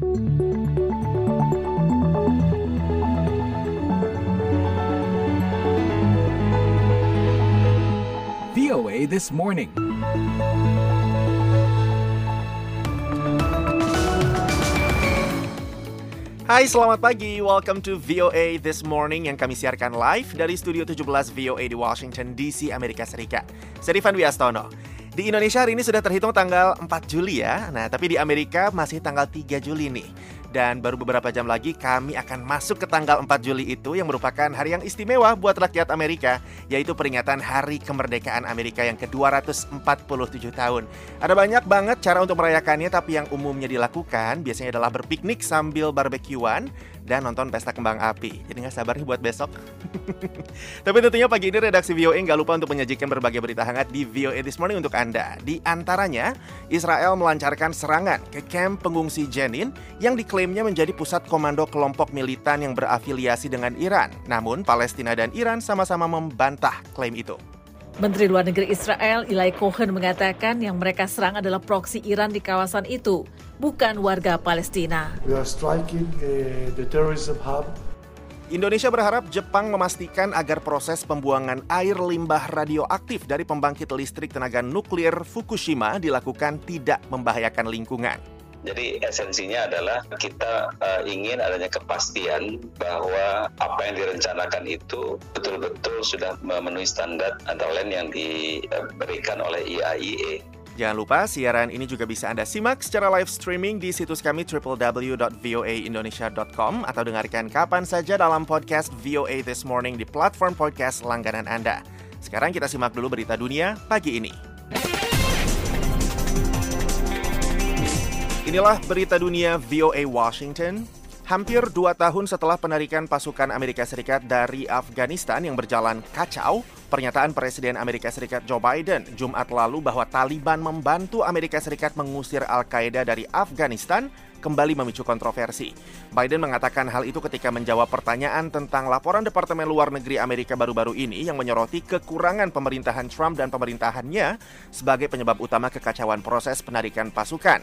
VOA This Morning. Hai, selamat pagi. Welcome to VOA This Morning yang kami siarkan live dari Studio 17 VOA di Washington DC, Amerika Serikat. Saya Rifan Wiastono. Di Indonesia hari ini sudah terhitung tanggal 4 Juli ya. Nah, tapi di Amerika masih tanggal 3 Juli nih. Dan baru beberapa jam lagi kami akan masuk ke tanggal 4 Juli itu yang merupakan hari yang istimewa buat rakyat Amerika, yaitu peringatan Hari Kemerdekaan Amerika yang ke-247 tahun. Ada banyak banget cara untuk merayakannya, tapi yang umumnya dilakukan biasanya adalah berpiknik sambil barbekyuan dan nonton pesta kembang api. Jadi nggak sabar nih buat besok. Tapi tentunya pagi ini redaksi VOA nggak lupa untuk menyajikan berbagai berita hangat di VOA This Morning untuk Anda. Di antaranya, Israel melancarkan serangan ke kamp pengungsi Jenin yang diklaimnya menjadi pusat komando kelompok militan yang berafiliasi dengan Iran. Namun, Palestina dan Iran sama-sama membantah klaim itu. Menteri Luar Negeri Israel Ilai Cohen mengatakan yang mereka serang adalah proksi Iran di kawasan itu, bukan warga Palestina. We are striking uh, the terrorism hub Indonesia berharap Jepang memastikan agar proses pembuangan air limbah radioaktif dari pembangkit listrik tenaga nuklir Fukushima dilakukan tidak membahayakan lingkungan. Jadi esensinya adalah kita uh, ingin adanya kepastian bahwa apa yang direncanakan itu betul-betul sudah memenuhi standar antara lain yang diberikan oleh IAIE. Jangan lupa siaran ini juga bisa Anda simak secara live streaming di situs kami www.voaindonesia.com atau dengarkan kapan saja dalam podcast VOA This Morning di platform podcast langganan Anda. Sekarang kita simak dulu berita dunia pagi ini. Inilah berita dunia VOA Washington. Hampir dua tahun setelah penarikan pasukan Amerika Serikat dari Afghanistan yang berjalan kacau, pernyataan Presiden Amerika Serikat Joe Biden Jumat lalu bahwa Taliban membantu Amerika Serikat mengusir Al-Qaeda dari Afghanistan kembali memicu kontroversi. Biden mengatakan hal itu ketika menjawab pertanyaan tentang laporan Departemen Luar Negeri Amerika baru-baru ini yang menyoroti kekurangan pemerintahan Trump dan pemerintahannya sebagai penyebab utama kekacauan proses penarikan pasukan.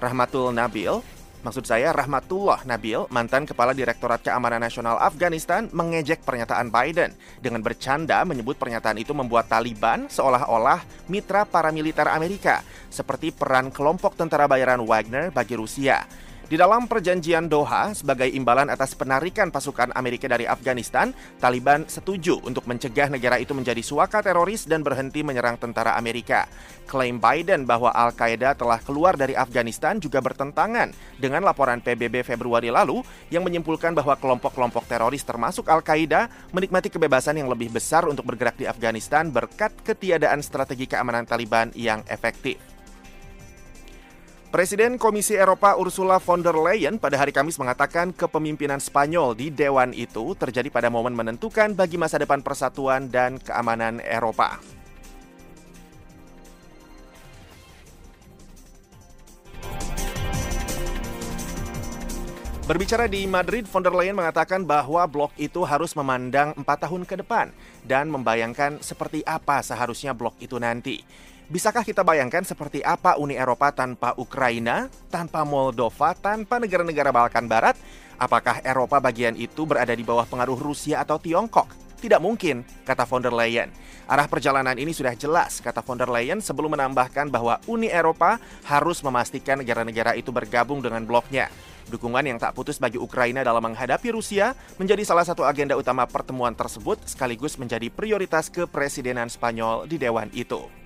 Rahmatul Nabil, maksud saya Rahmatullah Nabil, mantan Kepala Direktorat Keamanan Nasional Afghanistan, mengejek pernyataan Biden dengan bercanda menyebut pernyataan itu membuat Taliban seolah-olah mitra paramiliter Amerika, seperti peran kelompok tentara bayaran Wagner bagi Rusia. Di dalam perjanjian Doha, sebagai imbalan atas penarikan pasukan Amerika dari Afghanistan, Taliban setuju untuk mencegah negara itu menjadi suaka teroris dan berhenti menyerang tentara Amerika. Klaim Biden bahwa Al-Qaeda telah keluar dari Afghanistan juga bertentangan dengan laporan PBB Februari lalu yang menyimpulkan bahwa kelompok-kelompok teroris termasuk Al-Qaeda menikmati kebebasan yang lebih besar untuk bergerak di Afghanistan berkat ketiadaan strategi keamanan Taliban yang efektif. Presiden Komisi Eropa Ursula von der Leyen pada hari Kamis mengatakan kepemimpinan Spanyol di dewan itu terjadi pada momen menentukan bagi masa depan persatuan dan keamanan Eropa. Berbicara di Madrid, von der Leyen mengatakan bahwa blok itu harus memandang empat tahun ke depan dan membayangkan seperti apa seharusnya blok itu nanti. Bisakah kita bayangkan seperti apa Uni Eropa tanpa Ukraina, tanpa Moldova, tanpa negara-negara Balkan Barat? Apakah Eropa bagian itu berada di bawah pengaruh Rusia atau Tiongkok? Tidak mungkin, kata von der Leyen. Arah perjalanan ini sudah jelas, kata von der Leyen sebelum menambahkan bahwa Uni Eropa harus memastikan negara-negara itu bergabung dengan bloknya. Dukungan yang tak putus bagi Ukraina dalam menghadapi Rusia menjadi salah satu agenda utama pertemuan tersebut sekaligus menjadi prioritas kepresidenan Spanyol di dewan itu.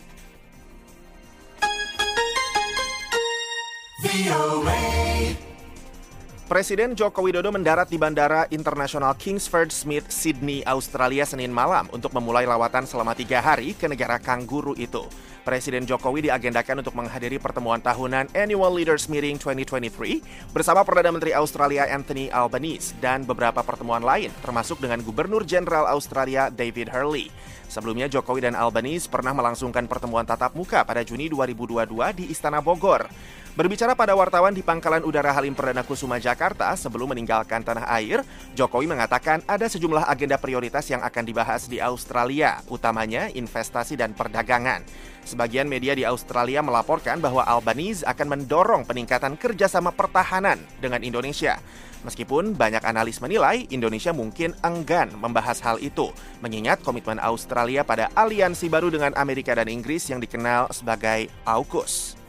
Presiden Joko Widodo mendarat di Bandara Internasional Kingsford Smith, Sydney, Australia Senin malam untuk memulai lawatan selama tiga hari ke negara kangguru itu. Presiden Jokowi diagendakan untuk menghadiri pertemuan tahunan Annual Leaders Meeting 2023 bersama Perdana Menteri Australia Anthony Albanese dan beberapa pertemuan lain, termasuk dengan Gubernur Jenderal Australia David Hurley. Sebelumnya Jokowi dan Albanese pernah melangsungkan pertemuan tatap muka pada Juni 2022 di Istana Bogor. Berbicara pada wartawan di Pangkalan Udara Halim Perdana Kusuma Jakarta sebelum meninggalkan tanah air, Jokowi mengatakan ada sejumlah agenda prioritas yang akan dibahas di Australia, utamanya investasi dan perdagangan. Sebagian media di Australia melaporkan bahwa Albanese akan mendorong peningkatan kerjasama pertahanan dengan Indonesia. Meskipun banyak analis menilai Indonesia mungkin enggan membahas hal itu, mengingat komitmen Australia pada aliansi baru dengan Amerika dan Inggris yang dikenal sebagai AUKUS.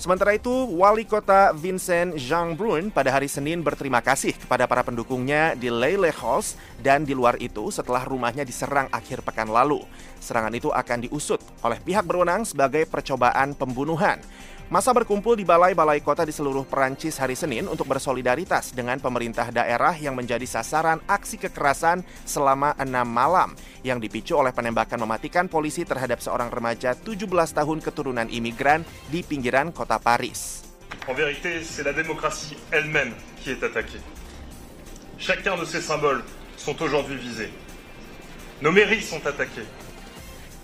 Sementara itu, Wali Kota Vincent Jean Brun pada hari Senin berterima kasih kepada para pendukungnya di Lele Halls dan di luar itu setelah rumahnya diserang akhir pekan lalu. Serangan itu akan diusut oleh pihak berwenang sebagai percobaan pembunuhan. Masa berkumpul di balai-balai kota di seluruh Perancis hari Senin untuk bersolidaritas dengan pemerintah daerah yang menjadi sasaran aksi kekerasan selama enam malam yang dipicu oleh penembakan mematikan polisi terhadap seorang remaja 17 tahun keturunan imigran di pinggiran kota Paris. En vérité, c'est la démocratie elle-même qui est attaquée. Chacun de ces symboles sont aujourd'hui visés. Nos mairies sont attaquées.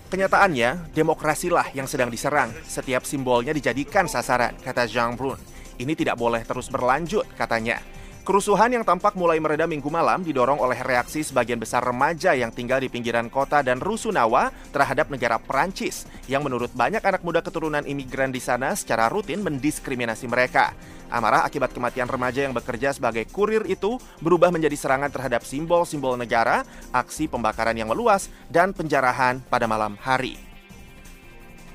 Kenyataannya, demokrasilah yang sedang diserang. Setiap simbolnya dijadikan sasaran, kata Jean Brun. Ini tidak boleh terus berlanjut, katanya. Kerusuhan yang tampak mulai mereda minggu malam didorong oleh reaksi sebagian besar remaja yang tinggal di pinggiran kota dan rusunawa terhadap negara Perancis yang menurut banyak anak muda keturunan imigran di sana secara rutin mendiskriminasi mereka. Amarah akibat kematian remaja yang bekerja sebagai kurir itu berubah menjadi serangan terhadap simbol-simbol negara, aksi pembakaran yang meluas, dan penjarahan pada malam hari.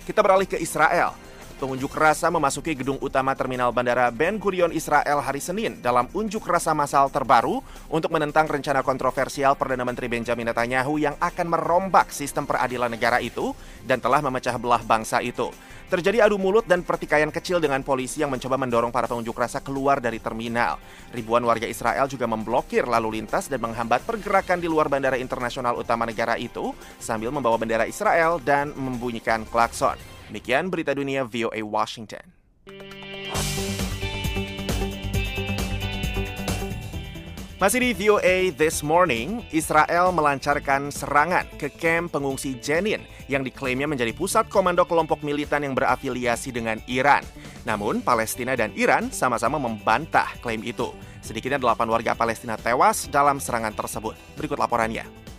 Kita beralih ke Israel. Pengunjuk rasa memasuki gedung utama Terminal Bandara Ben Gurion Israel hari Senin dalam unjuk rasa massal terbaru untuk menentang rencana kontroversial Perdana Menteri Benjamin Netanyahu yang akan merombak sistem peradilan negara itu dan telah memecah belah bangsa itu. Terjadi adu mulut dan pertikaian kecil dengan polisi yang mencoba mendorong para pengunjuk rasa keluar dari terminal. Ribuan warga Israel juga memblokir lalu lintas dan menghambat pergerakan di luar bandara internasional utama negara itu sambil membawa bendera Israel dan membunyikan klakson. Demikian berita dunia VOA Washington. Masih di VOA This Morning, Israel melancarkan serangan ke kamp pengungsi Jenin yang diklaimnya menjadi pusat komando kelompok militan yang berafiliasi dengan Iran. Namun, Palestina dan Iran sama-sama membantah klaim itu. Sedikitnya delapan warga Palestina tewas dalam serangan tersebut. Berikut laporannya.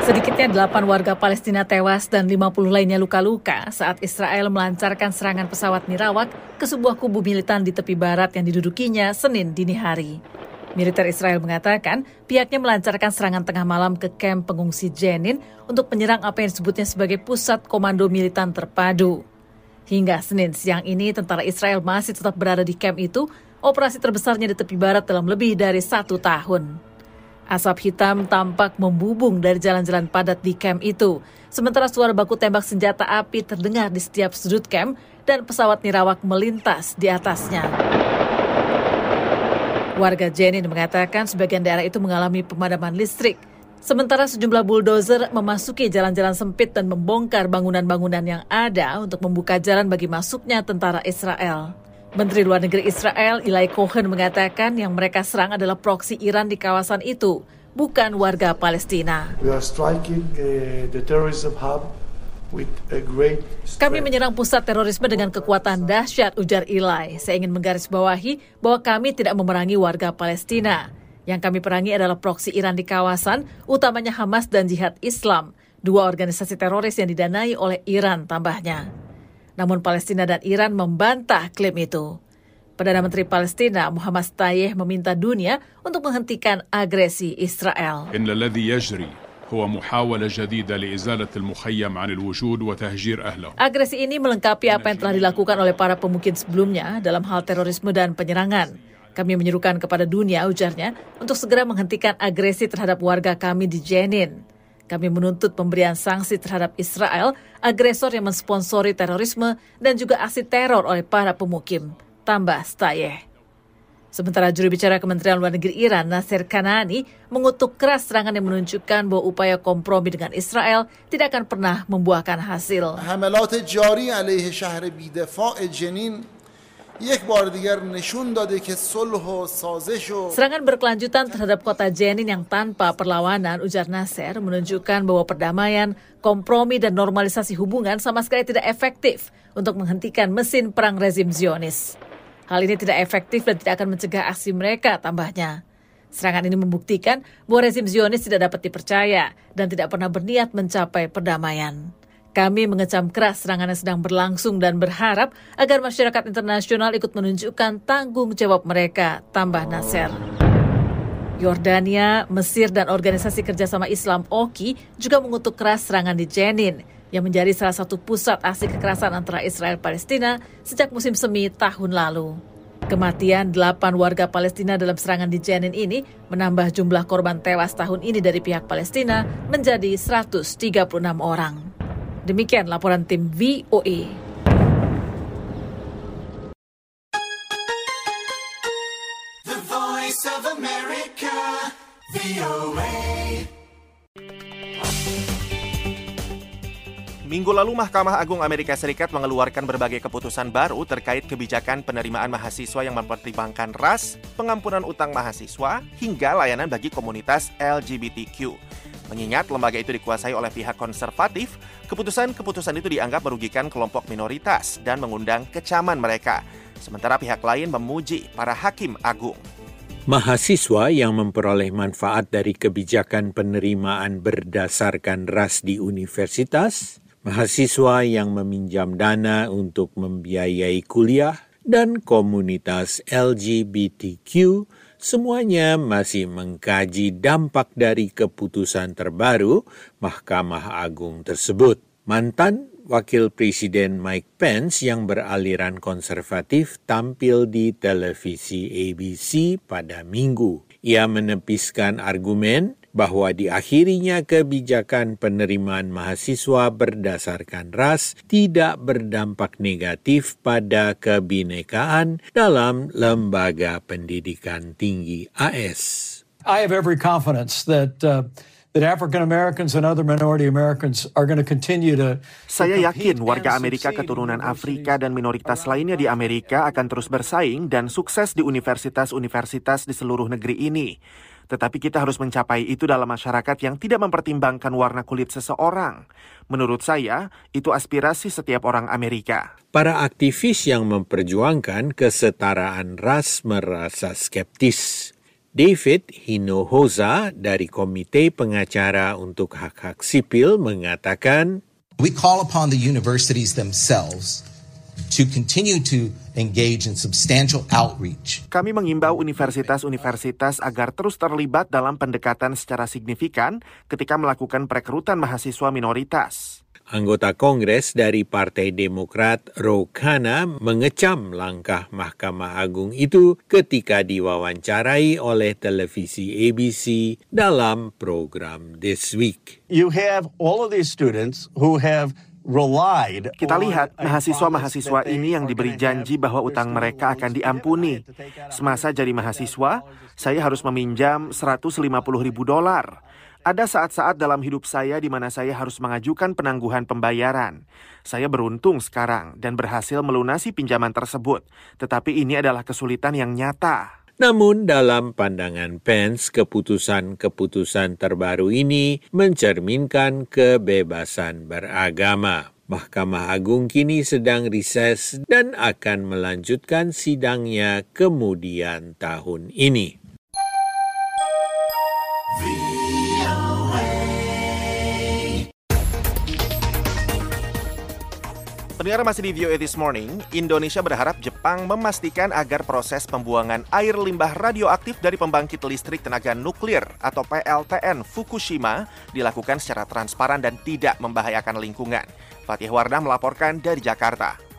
Sedikitnya 8 warga Palestina tewas dan 50 lainnya luka-luka saat Israel melancarkan serangan pesawat nirawak ke sebuah kubu militan di tepi barat yang didudukinya Senin dini hari. Militer Israel mengatakan pihaknya melancarkan serangan tengah malam ke kamp pengungsi Jenin untuk menyerang apa yang disebutnya sebagai pusat komando militan terpadu. Hingga Senin siang ini, tentara Israel masih tetap berada di kamp itu, operasi terbesarnya di tepi barat dalam lebih dari satu tahun. Asap hitam tampak membubung dari jalan-jalan padat di camp itu. Sementara suara baku tembak senjata api terdengar di setiap sudut camp dan pesawat nirawak melintas di atasnya. Warga Jenin mengatakan sebagian daerah itu mengalami pemadaman listrik. Sementara sejumlah bulldozer memasuki jalan-jalan sempit dan membongkar bangunan-bangunan yang ada untuk membuka jalan bagi masuknya tentara Israel. Menteri Luar Negeri Israel Eli Cohen mengatakan yang mereka serang adalah proksi Iran di kawasan itu, bukan warga Palestina. We are striking uh, the terrorism hub with a great Kami menyerang pusat terorisme dengan kekuatan dahsyat, ujar Eli. Saya ingin menggarisbawahi bahwa kami tidak memerangi warga Palestina. Yang kami perangi adalah proksi Iran di kawasan, utamanya Hamas dan Jihad Islam, dua organisasi teroris yang didanai oleh Iran tambahnya. Namun Palestina dan Iran membantah klaim itu. Perdana Menteri Palestina Muhammad Tayyeh meminta dunia untuk menghentikan agresi Israel. Agresi ini melengkapi apa yang telah dilakukan oleh para pemukim sebelumnya dalam hal terorisme dan penyerangan. Kami menyerukan kepada dunia, ujarnya, untuk segera menghentikan agresi terhadap warga kami di Jenin. Kami menuntut pemberian sanksi terhadap Israel, agresor yang mensponsori terorisme dan juga aksi teror oleh para pemukim. Tambah Stayeh. Sementara juru bicara Kementerian Luar Negeri Iran, Nasir Kanani, mengutuk keras serangan yang menunjukkan bahwa upaya kompromi dengan Israel tidak akan pernah membuahkan hasil. یک بار دیگر نشون داده که صلح و سازش و Serangan berkelanjutan terhadap kota Jenin yang tanpa perlawanan, ujar Nasser, menunjukkan bahwa perdamaian, kompromi, dan normalisasi hubungan sama sekali tidak efektif untuk menghentikan mesin perang rezim Zionis. Hal ini tidak efektif dan tidak akan mencegah aksi mereka, tambahnya. Serangan ini membuktikan bahwa rezim Zionis tidak dapat dipercaya dan tidak pernah berniat mencapai perdamaian. Kami mengecam keras serangan yang sedang berlangsung dan berharap agar masyarakat internasional ikut menunjukkan tanggung jawab mereka, tambah Nasser. Yordania, Mesir, dan Organisasi Kerjasama Islam OKI juga mengutuk keras serangan di Jenin, yang menjadi salah satu pusat aksi kekerasan antara Israel Palestina sejak musim semi tahun lalu. Kematian delapan warga Palestina dalam serangan di Jenin ini menambah jumlah korban tewas tahun ini dari pihak Palestina menjadi 136 orang. Demikian laporan tim VOA. The Voice of America, VOA. Minggu lalu Mahkamah Agung Amerika Serikat mengeluarkan berbagai keputusan baru terkait kebijakan penerimaan mahasiswa yang mempertimbangkan ras, pengampunan utang mahasiswa, hingga layanan bagi komunitas LGBTQ. Mengingat lembaga itu dikuasai oleh pihak konservatif, keputusan-keputusan itu dianggap merugikan kelompok minoritas dan mengundang kecaman mereka. Sementara pihak lain memuji para hakim agung. Mahasiswa yang memperoleh manfaat dari kebijakan penerimaan berdasarkan ras di universitas, mahasiswa yang meminjam dana untuk membiayai kuliah, dan komunitas LGBTQ semuanya masih mengkaji dampak dari keputusan terbaru Mahkamah Agung tersebut. Mantan Wakil Presiden Mike Pence yang beraliran konservatif tampil di televisi ABC pada Minggu. Ia menepiskan argumen bahwa diakhirinya kebijakan penerimaan mahasiswa berdasarkan ras tidak berdampak negatif pada kebinekaan dalam lembaga pendidikan tinggi AS. I have every confidence that uh, that African Americans and other minority Americans are going to continue to Saya yakin warga Amerika keturunan Afrika dan minoritas lainnya di Amerika akan terus bersaing dan sukses di universitas-universitas di seluruh negeri ini. Tetapi kita harus mencapai itu dalam masyarakat yang tidak mempertimbangkan warna kulit seseorang. Menurut saya, itu aspirasi setiap orang Amerika. Para aktivis yang memperjuangkan kesetaraan ras merasa skeptis. David Hinojosa dari Komite Pengacara untuk Hak-Hak Sipil mengatakan, We call upon the universities themselves to continue to engage in substantial outreach. Kami mengimbau universitas-universitas agar terus terlibat dalam pendekatan secara signifikan ketika melakukan perekrutan mahasiswa minoritas. Anggota Kongres dari Partai Demokrat Rokana mengecam langkah Mahkamah Agung itu ketika diwawancarai oleh televisi ABC dalam program This Week. You have all of these students who have Kita lihat mahasiswa-mahasiswa ini yang diberi janji bahwa utang mereka akan diampuni. Semasa jadi mahasiswa, saya harus meminjam 150 ribu dolar. Ada saat-saat dalam hidup saya di mana saya harus mengajukan penangguhan pembayaran. Saya beruntung sekarang dan berhasil melunasi pinjaman tersebut, tetapi ini adalah kesulitan yang nyata. Namun dalam pandangan Pence, keputusan-keputusan terbaru ini mencerminkan kebebasan beragama. Mahkamah Agung kini sedang rises dan akan melanjutkan sidangnya kemudian tahun ini. Pendengar masih di VOA This Morning, Indonesia berharap Jepang memastikan agar proses pembuangan air limbah radioaktif dari pembangkit listrik tenaga nuklir atau PLTN Fukushima dilakukan secara transparan dan tidak membahayakan lingkungan. Fatih Wardah melaporkan dari Jakarta.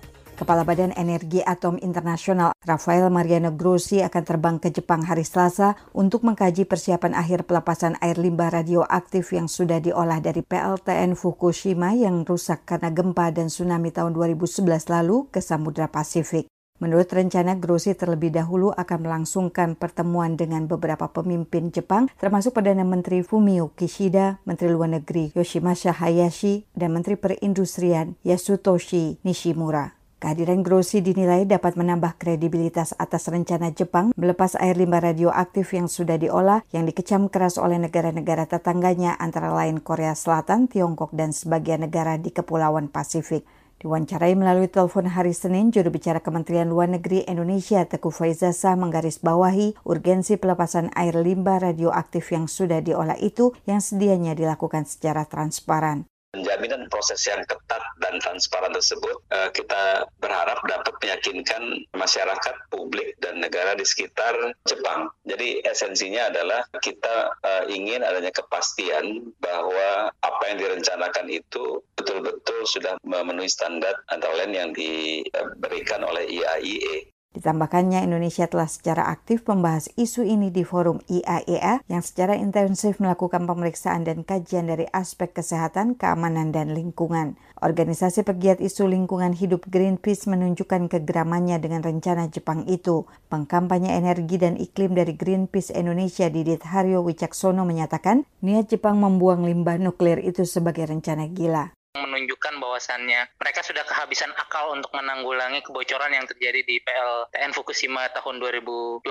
Kepala Badan Energi Atom Internasional Rafael Mariano Grossi akan terbang ke Jepang hari Selasa untuk mengkaji persiapan akhir pelepasan air limbah radioaktif yang sudah diolah dari PLTN Fukushima yang rusak karena gempa dan tsunami tahun 2011 lalu ke Samudra Pasifik. Menurut rencana, Grossi terlebih dahulu akan melangsungkan pertemuan dengan beberapa pemimpin Jepang, termasuk Perdana Menteri Fumio Kishida, Menteri Luar Negeri Yoshimasa Hayashi, dan Menteri Perindustrian Yasutoshi Nishimura. Kehadiran Grossi dinilai dapat menambah kredibilitas atas rencana Jepang melepas air limbah radioaktif yang sudah diolah yang dikecam keras oleh negara-negara tetangganya antara lain Korea Selatan, Tiongkok, dan sebagian negara di Kepulauan Pasifik. Diwawancarai melalui telepon hari Senin, juru bicara Kementerian Luar Negeri Indonesia Teguh Faizasa menggarisbawahi urgensi pelepasan air limbah radioaktif yang sudah diolah itu yang sedianya dilakukan secara transparan. Jaminan proses yang ketat dan transparan tersebut uh, kita berharap dapat meyakinkan masyarakat, publik, dan negara di sekitar Jepang. Jadi esensinya adalah kita uh, ingin adanya kepastian bahwa apa yang direncanakan itu betul-betul sudah memenuhi standar antara lain yang diberikan oleh IAIE. Ditambahkannya, Indonesia telah secara aktif membahas isu ini di forum IAEA yang secara intensif melakukan pemeriksaan dan kajian dari aspek kesehatan, keamanan, dan lingkungan. Organisasi pegiat isu lingkungan hidup Greenpeace menunjukkan kegeramannya dengan rencana Jepang itu. Pengkampanye energi dan iklim dari Greenpeace Indonesia Didit Haryo Wicaksono menyatakan, niat Jepang membuang limbah nuklir itu sebagai rencana gila menunjukkan bahwasannya mereka sudah kehabisan akal untuk menanggulangi kebocoran yang terjadi di PLTN Fukushima tahun 2012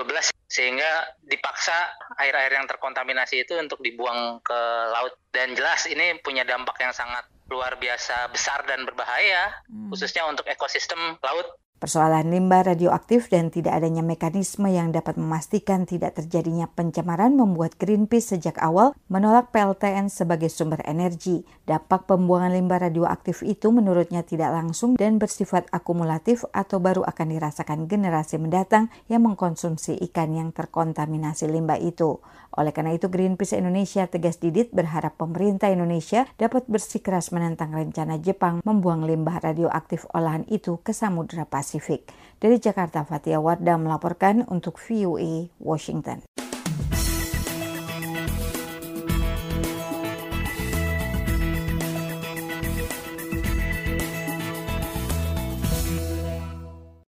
sehingga dipaksa air-air yang terkontaminasi itu untuk dibuang ke laut dan jelas ini punya dampak yang sangat luar biasa besar dan berbahaya hmm. khususnya untuk ekosistem laut Persoalan limbah radioaktif dan tidak adanya mekanisme yang dapat memastikan tidak terjadinya pencemaran membuat Greenpeace sejak awal menolak PLTN sebagai sumber energi. Dampak pembuangan limbah radioaktif itu menurutnya tidak langsung dan bersifat akumulatif atau baru akan dirasakan generasi mendatang yang mengkonsumsi ikan yang terkontaminasi limbah itu. Oleh karena itu Greenpeace Indonesia tegas didit berharap pemerintah Indonesia dapat bersikeras menentang rencana Jepang membuang limbah radioaktif olahan itu ke Samudra Pasifik. Dari Jakarta, Fatia Wardah melaporkan untuk VOA Washington.